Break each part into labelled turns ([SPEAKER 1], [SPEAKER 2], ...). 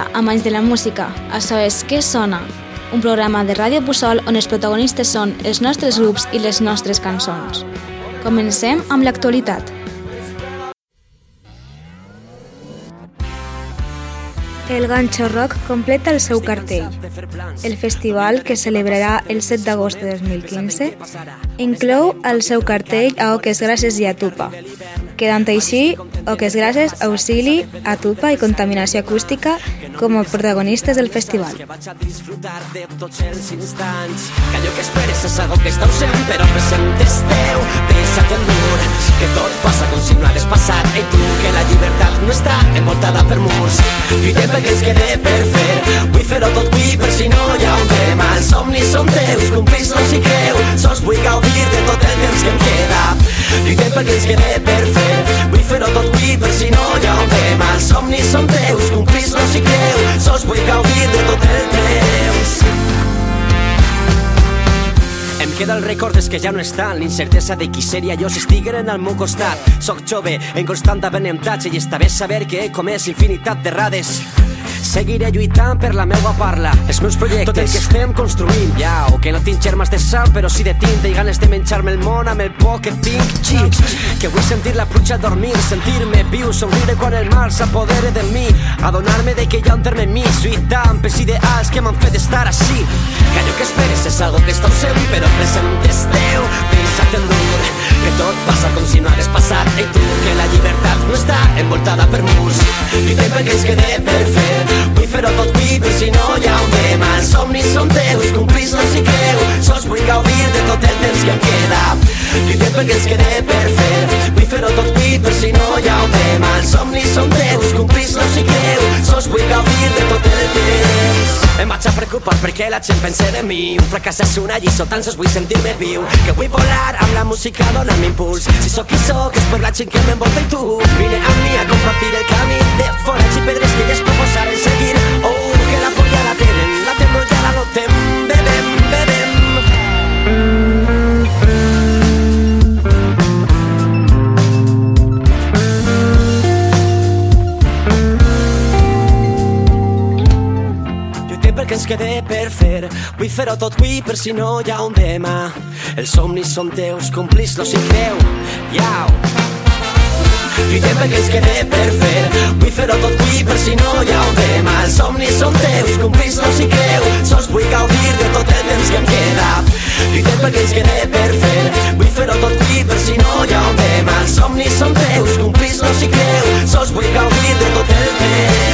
[SPEAKER 1] Dia, amanys de la música. Això és Què sona? Un programa de Ràdio Puçol on els protagonistes són els nostres grups i les nostres cançons. Comencem amb l'actualitat. El Gancho Rock completa el seu cartell. El festival, que celebrarà el 7 d'agost de 2015, inclou al seu cartell a Oques Grasses i a Tupa, quedant així Oques Grasses, Auxili, Atupa i Contaminació Acústica com a protagonistes del festival.
[SPEAKER 2] Instants. Que esperes és algo que està ausent però present teu. Deixa't endur, que tot passa com si no hagués passat. Ei tu, que la llibertat no està envoltada per murs. Lluitem perquè ens quede per fer? Vull fer-ho tot avui per si no hi ha un tema. Els somnis són teus, complir-los i creu. Sols vull gaudir de tot el temps que em queda. Lluitem perquè ens quede per fer? Vull fer-ho tot avui per si no hi ha un tema. Els somnis són teus, complir-los i creu Sols vull gaudir de tot el temps. Em queda el record és que ja no estan L'incertesa de qui seria jo si estigueren al meu costat. Soc jove, en constant aprenentatge I està bé saber que he comès infinitat d'errades Seguiré lluitant per la meua parla, els meus projectes, tot el que estem construint, ja, o que no tinc germes de sal, però sí de tinta i ganes de menjar-me el món amb el poc que tinc, xic, que vull sentir la pluja dormir, sentir-me viu, somriure quan el mal s'apodere de mi, adonar-me de que hi ha un terme mig, lluitant pels ideals que m'han fet estar així, que que esperes és algo que està ausent, però present és teu, pensa't en dur, que tot passa com si no hagués passat, ei tu, que la llibertat no està envoltada per murs, lluitem perquè ens quede per fer, Vull fer-ho tot avui per si no hi ha un tema Els somnis són teus, complir-los i creu Sols vull gaudir de tot el temps que em queda. Lluitem perquè ens quede per fer Preocupar perquè la gent pense de mi. Un fracàs és una lliçó, tan sols vull sentir-me viu. Que vull volar amb la música donant-me impuls. Si sóc qui sóc és per la gent que m'envolta i tu. Vine amb mi a compartir el camí de forats i pedres que elles proposaren seguir. Oh, que la polla la tenen, la temo ja la notem. Bebem Perquè ens quede per fer. Vull fer-ho tot avui per si no hi ha un demà Els somnis són teus, complir-los i creu. Iau. Lluitem perquè ens quede per fer? Vull fer-ho tot avui per si no hi ha un tema. Els somnis són teus, complir-los i creu. Sols vull gaudir de tot el temps que em queda. Lluitem perquè ens quede per fer? Vull fer-ho tot avui per si no hi ha un tema. Els somnis són teus, complir-los i creu. Sols vull gaudir de tot el temps. si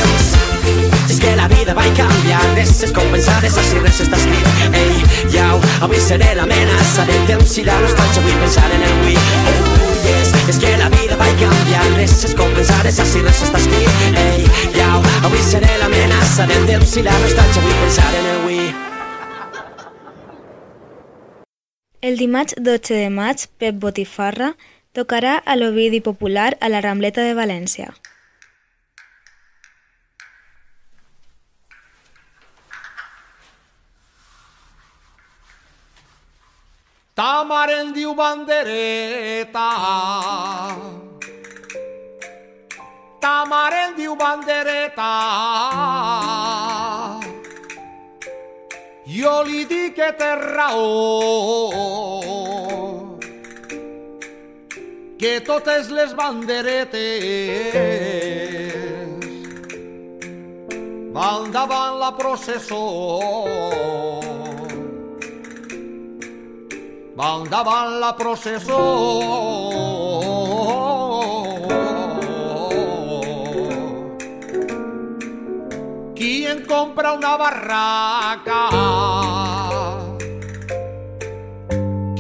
[SPEAKER 2] és que la vida va canviar, res és compensades, així res està escrit. Ei, iau, avui seré l'amenaça del temps i la nostàlgia, vull pensar en el avui. Oh, yes, és que la vida va canviar, res és compensades, així res està escrit. Ei, iau, avui seré l'amenaça del temps i la nostàlgia, vull pensar en el avui.
[SPEAKER 1] El dimarts 12 de maig, Pep Botifarra tocarà a l'Ovidi Popular a la Rambleta de València.
[SPEAKER 3] Ta mare en diu bandereta. Ta mare en diu bandereta. Jo li dic que té raó. Que totes les banderetes van davant la processó. Van davant la processó. Qui en compra una barraca?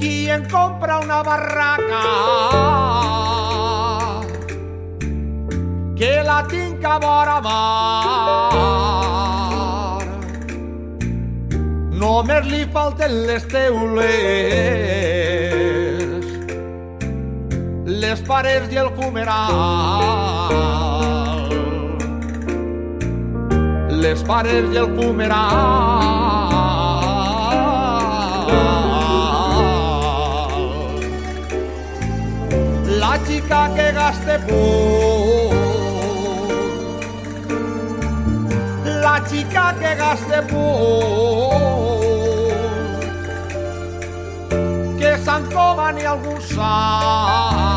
[SPEAKER 3] Qui en compra una barraca? Que la tinc a Només li falten les teules, les parets i el fumeral. Les parets i el fumeral. La xica que gaste por la chica que gaste por que se'n coma ni algun sal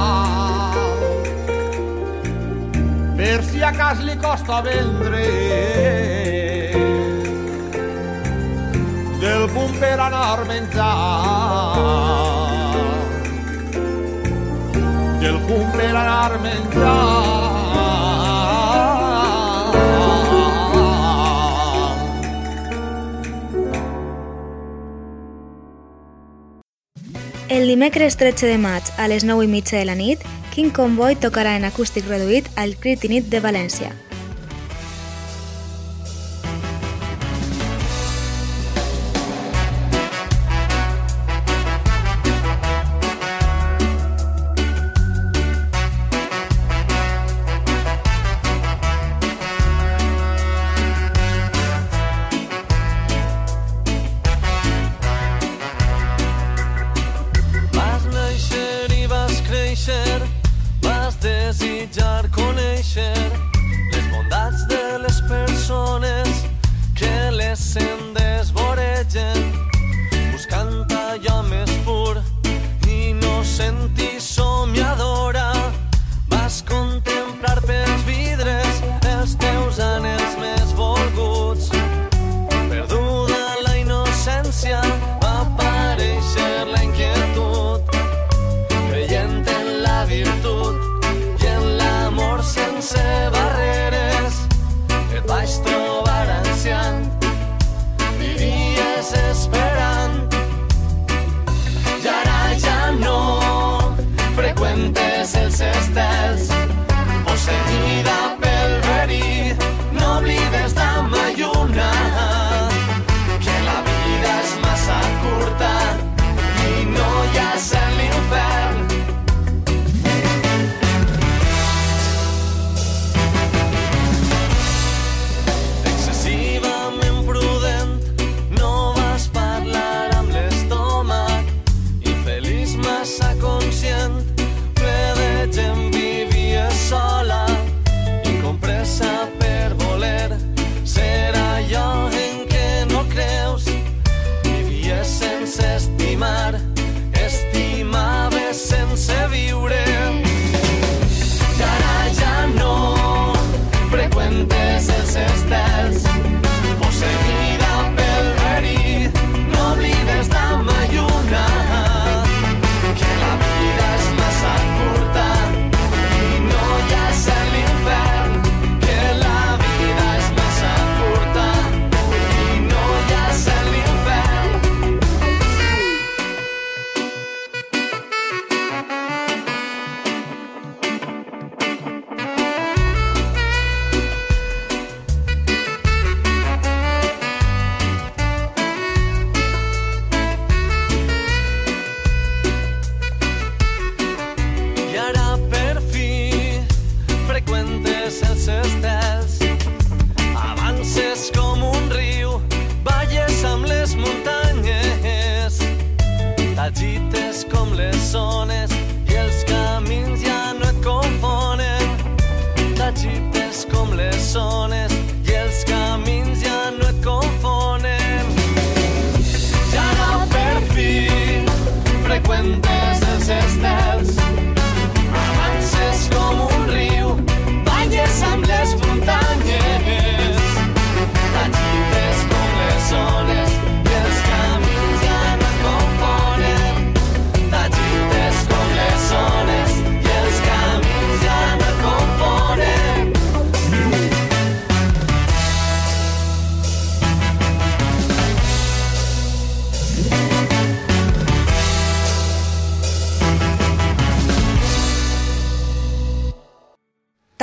[SPEAKER 3] per si a cas li costa vendre. Del punt per anar menjar del punt per anar menjar.
[SPEAKER 1] El dimecres 13 de maig a les 9 i mitja de la nit, King Convoy tocarà en acústic reduït al Critinit de València.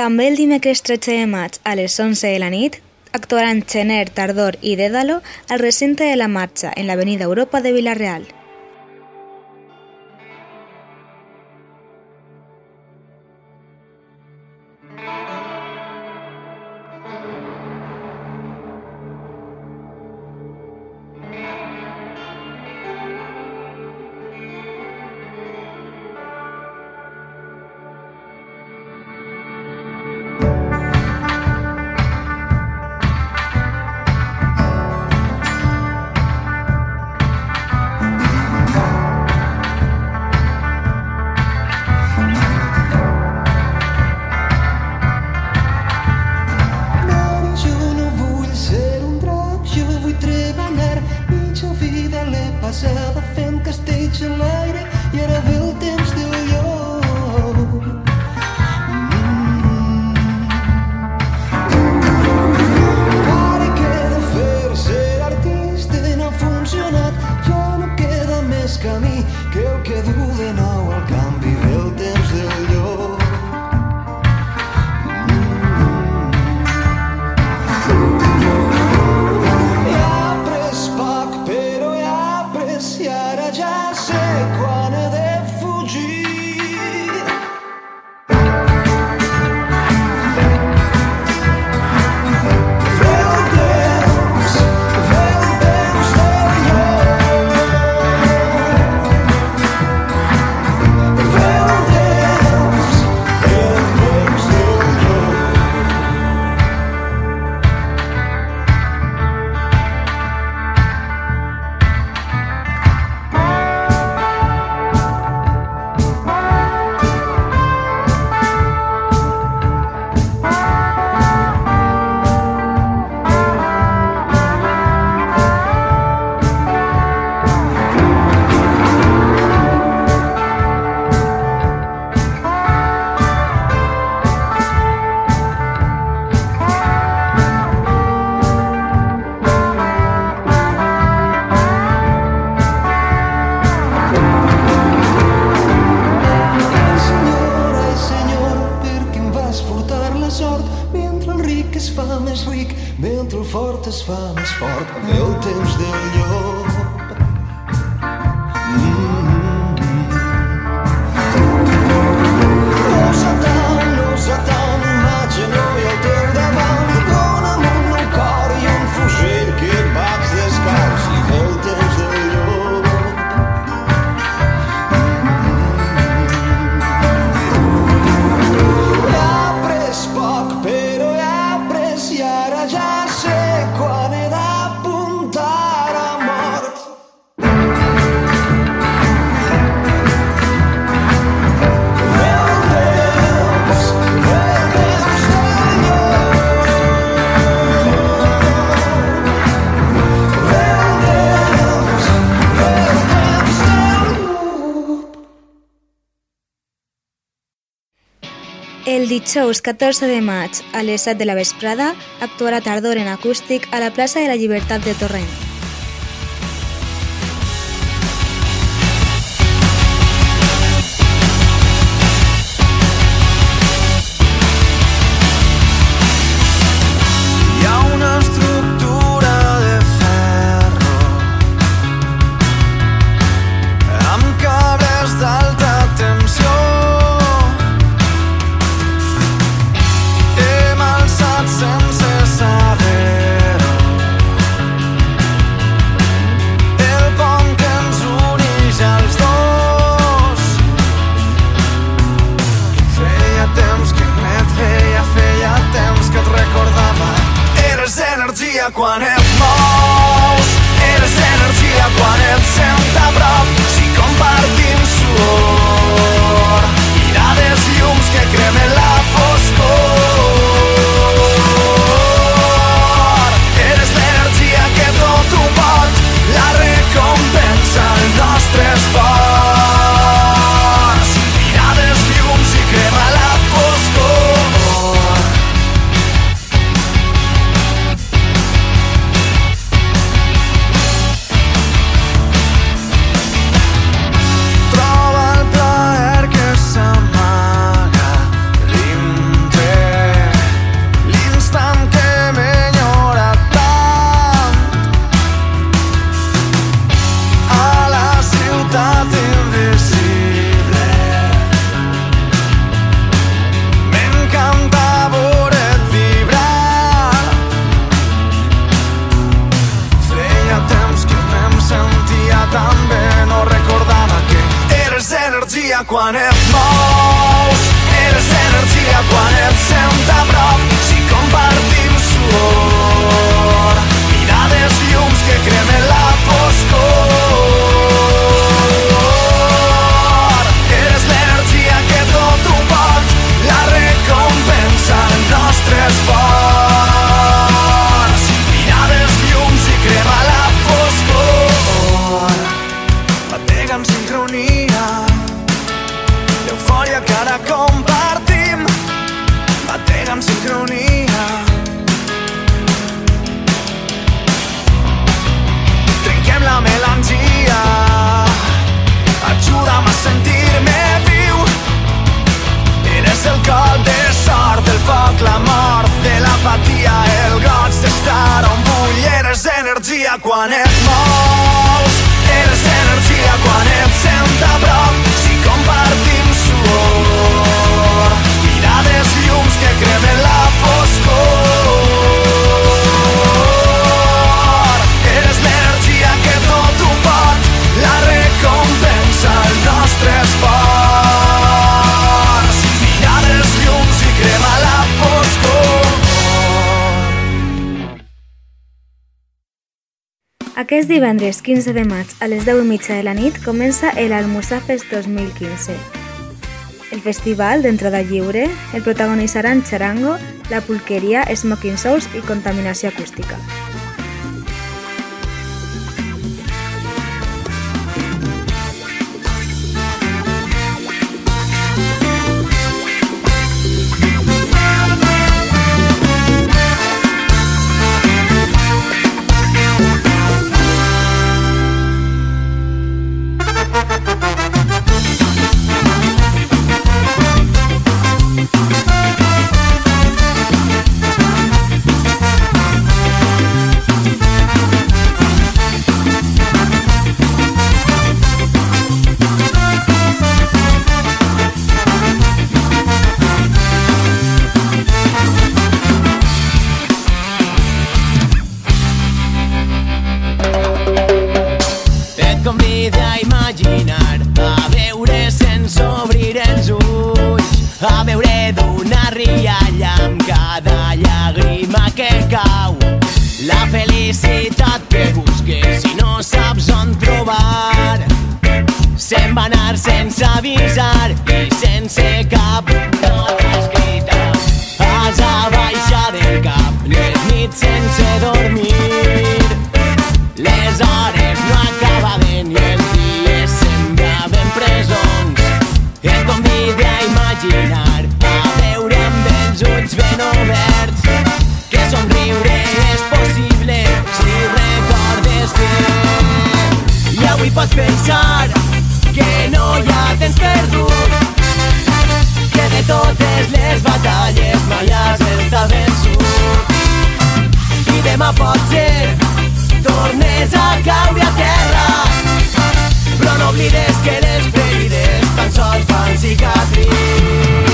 [SPEAKER 1] També el dimecres 13 de maig a les 11 de la nit actuaran Xener, Tardor i Dédalo al recinte de la marxa en l'avenida Europa de Vilareal.
[SPEAKER 4] El
[SPEAKER 5] dijous 14 de maig, a les 7 de la vesprada, actuarà Tardor en acústic a la plaça de la Llibertat de Torrent.
[SPEAKER 6] alegria quando é bom.
[SPEAKER 4] Aquest divendres 15 de maig a les 10 i mitja de la nit comença el Almussafes 2015. El festival d'entrada lliure el protagonitzaran Charango, La Pulqueria, Smoking Souls i Contaminació Acústica.
[SPEAKER 1] Sense avisar i sense cap notes gritar. Has a baixar del cap les nits sense dormir. Les hores no acabaven i els dies semblaven presons. Et convida a imaginar, a veure amb els ulls ben oberts, que somriure és possible si recordes que... I avui pots pensar les batalles mai has estat vençut. I demà pot ser tornes a caure a terra però no oblides que les ferides tan sols fan cicatrius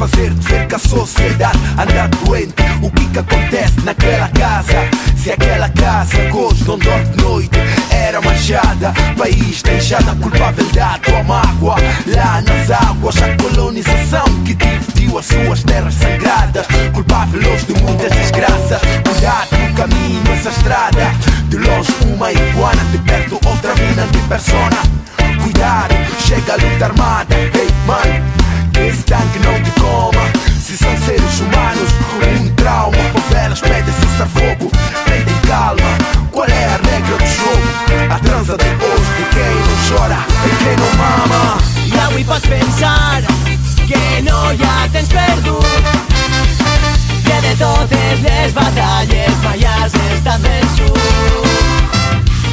[SPEAKER 6] fazer de ver que a sociedade. Anda doente O que que acontece naquela casa? Se aquela casa hoje não dorme de noite. Era manchada, país deixada culpabilidade com a mágoa. Lá nas águas a colonização que dividiu as suas terras sagradas. Culpáveis de muitas desgraças Cuidado no caminho, essa estrada. De longe uma iguana, de perto outra mina de persona. Cuidado, chega a luta armada. Ei, mano, tanque não te coma. Se são seres humanos, um trauma. Favelas pedem cessar fogo Pedem calma, qual é a regra do jogo? A trança de hoje de quem não chora E quem não mama.
[SPEAKER 1] I avui pots pensar que no hi ha perdut que de totes les batalles mai has estat vençut.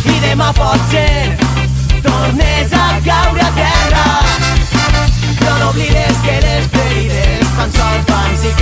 [SPEAKER 1] I demà pot ser tornes a caure a terra no oblides que les ferides tan sols fan cicatrius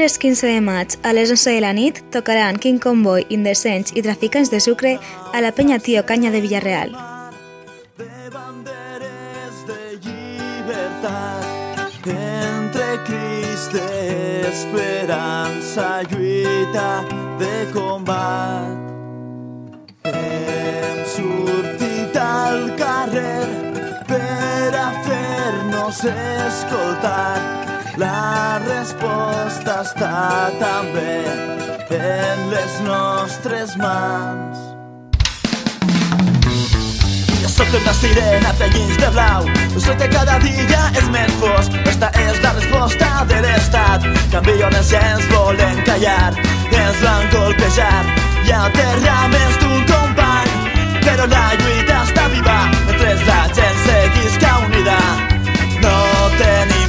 [SPEAKER 1] Divendres 15 de maig, a les 11 de la nit, tocaran King Convoy, Indecents i Traficants de Sucre a la penya Tio Canya de Villarreal.
[SPEAKER 7] de entre crits d'esperança lluita de combat hem sortit al carrer per a fer-nos escoltar la resposta està també en les nostres mans. Jo sóc una sirena de llins de blau Sé que cada dia és més fosc Esta és la resposta de l'estat Canvio on els gens volen callar Ens van colpejar i aterrar més d'un company Però la lluita està viva Mentre la gent seguisca unida. No tenim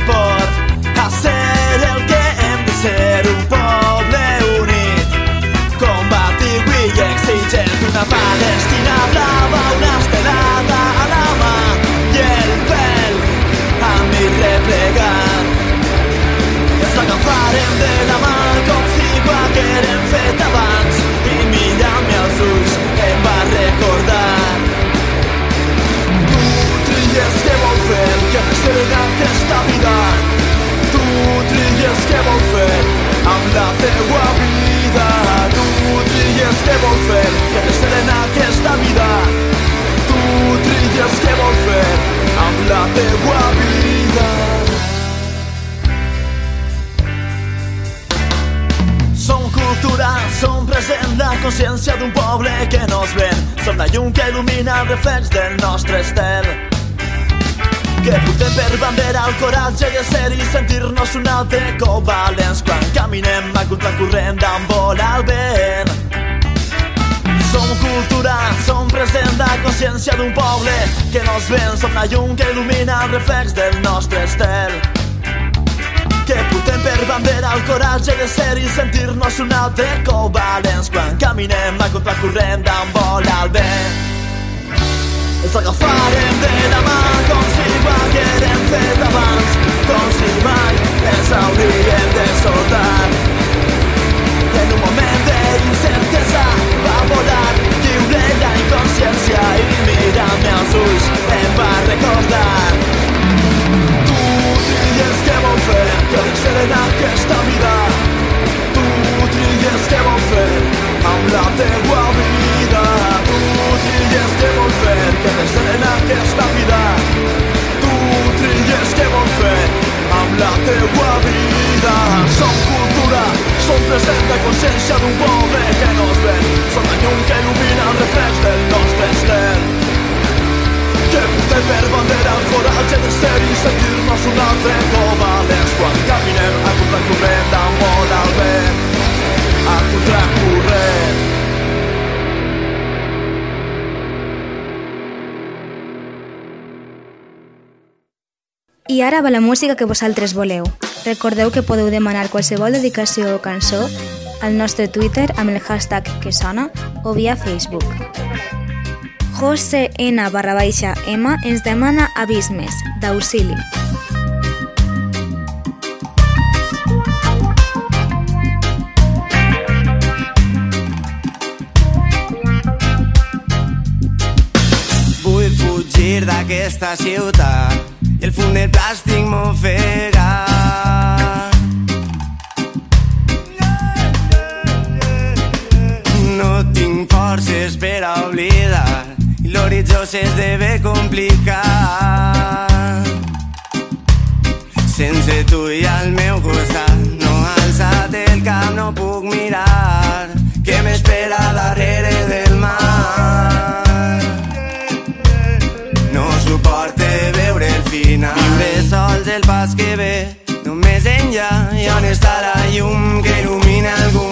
[SPEAKER 7] de la mà com ho haguérem fet abans i mirant-me als ulls em va recordar. Tu tries què vol fer, que ser en aquesta vida. Tu tries què vol fer amb la teua vida. Tu tries què vol fer, que ser en aquesta vida. Tu tries què vol fer amb la teua vida. Consciència d'un poble que no es ven. Som la llum que il·lumina el reflex del nostre estel. Que portem per bandera el coratge de ser i sentir-nos un altre cop valents quan caminem a contracorrent amb volar el vent. Som cultura, som present la consciència d'un poble que no es ven, som la llum que il·lumina el reflex del nostre estel. El coratge de ser i sentir-nos un altre cop valents quan caminem a contracorrent amb volar el vent. Ens agafarem de la mà com si ho haguérem fet abans, com si mai ens hauríem de soltar. En un moment d'incertesa va volar lliure la inconsciència i mirant-me als ulls em va recordar. Tries què vol fer, que ser en aquesta vida. Tu tries què vol fer amb la teua vida. Tu tries què vol fer, que ser en aquesta vida. Tu tries què vol fer amb la teua vida. Som cultura, som present de consciència d'un poble que no es ven. Som la llum que il·lumina el reflex del nostre estel. Portem per bandera el coratge de ser i sentir-nos un altre com valents quan caminem a contracorrent molt al vent. A contracorrent.
[SPEAKER 1] I ara va la música que vosaltres voleu. Recordeu que podeu demanar qualsevol dedicació o cançó al nostre Twitter amb el hashtag que sona o via Facebook. José N barra baixa M ens demana abismes, d'auxili.
[SPEAKER 8] Vull fugir d'aquesta ciutat i el fum del plàstic m'ofega. I l'horitzó s'esdevé complicat. Sense tu i al meu costat no alçat el cap, no puc mirar què m'espera darrere del mar. No suporte veure el final Viure sols el pas que ve Només enllà i on està la llum Que il·lumina algun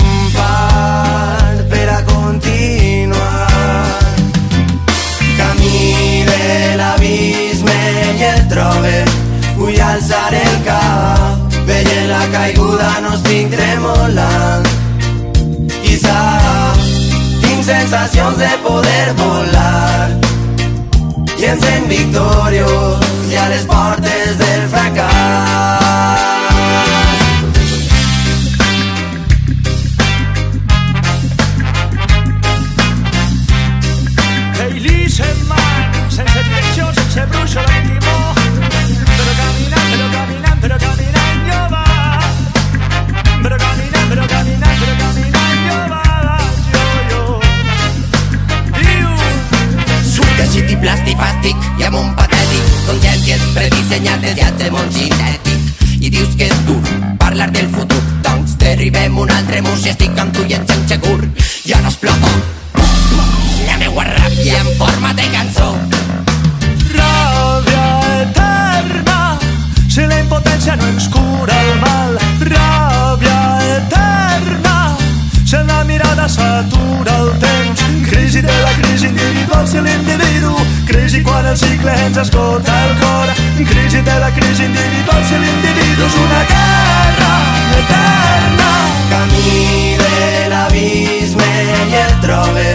[SPEAKER 8] tinc sensacions de poder volar i ens en victoriós i a les portes del fracàs.
[SPEAKER 9] Anestesiat món sintètic i dius que és dur parlar del futur doncs derribem un altre mur si estic amb tu i sent segur i ara explota la meua ràbia en forma de cançó
[SPEAKER 10] Ràbia eterna, si la impotència no ens cura el mal. Ràbia eterna, si la mirada s'atura el temps. Crisi de la crisi individual si l'individu, el cicle ens el cor. Crisi de la crisi individual si l'individu és una guerra eterna.
[SPEAKER 8] Camí de l'abisme i et trobe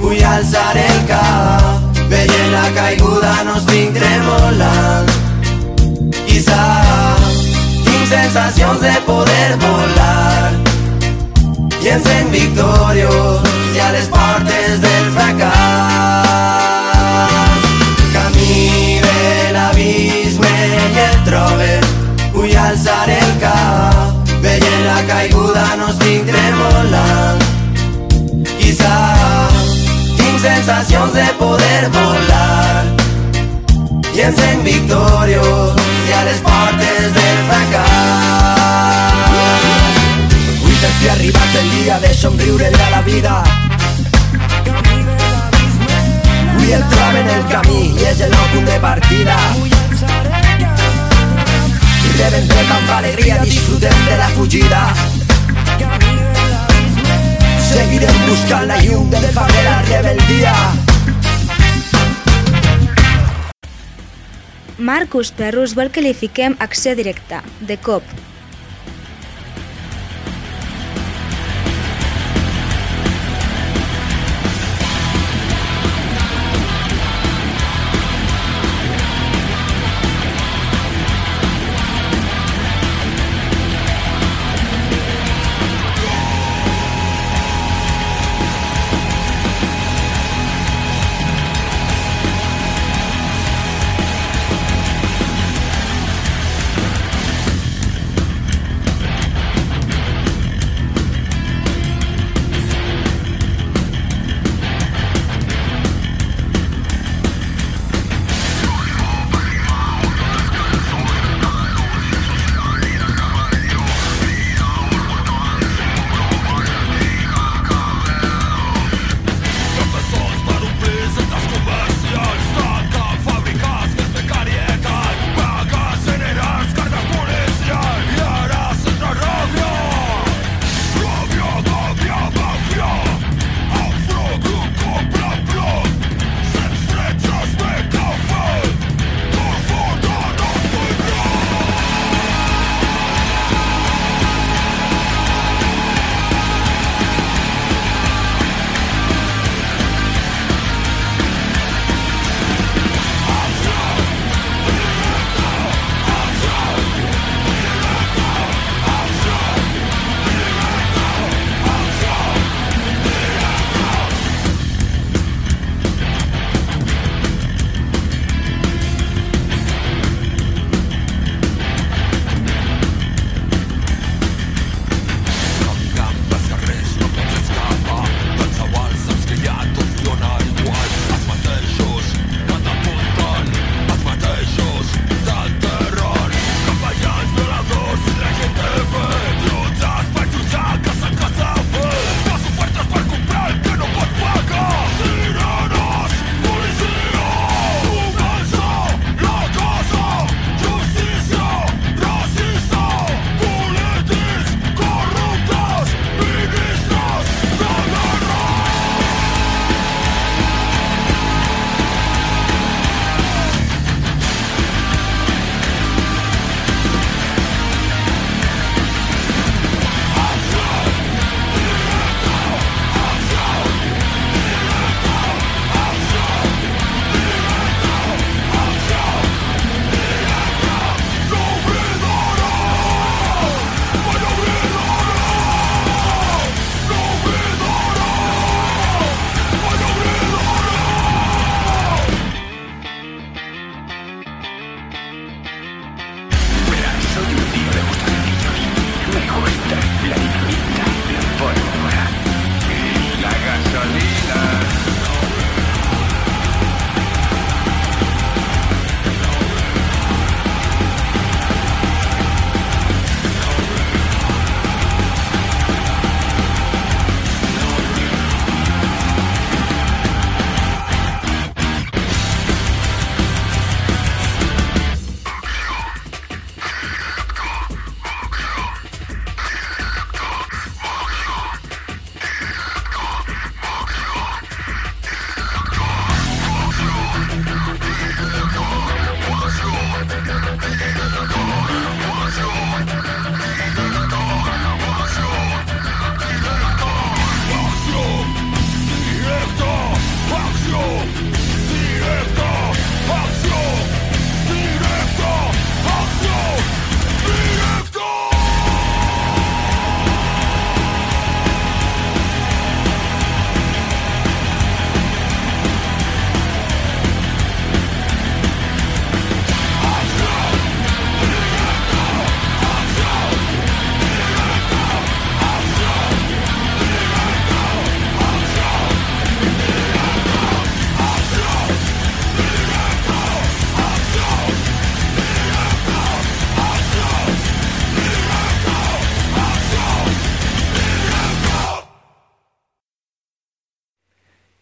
[SPEAKER 8] Vull alçar el cap Veient la caiguda no estic tremolant Quizá tinc sensacions de poder volar I ens en victoriós i a les portes del fracàs l'abisme i et trobe Vull alçar el cap. Veient la caiguda no estic tremolant Quizá tinc sensacions de poder volar. I ens en victoriós i a les portes del fracàs.
[SPEAKER 11] Avui per fi ha arribat el dia de somriure a la vida Avui el troben el camí i és el nou punt de partida. I rebentem amb alegria, disfrutem de la fugida. Seguirem buscant la llum del far de la rebeldia.
[SPEAKER 4] Marcus Perrus vol que li fiquem acció directa, de cop.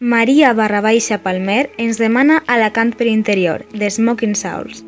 [SPEAKER 8] Maria barra baixa Palmer ens demana Alacant per interior, de Smoking Souls.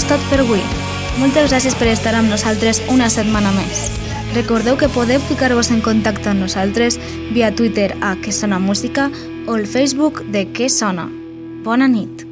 [SPEAKER 8] és tot per avui. Moltes gràcies per estar amb nosaltres una setmana més. Recordeu que podeu ficar-vos en contacte amb nosaltres via Twitter a Que Sona Música o el Facebook de Que Sona. Bona nit.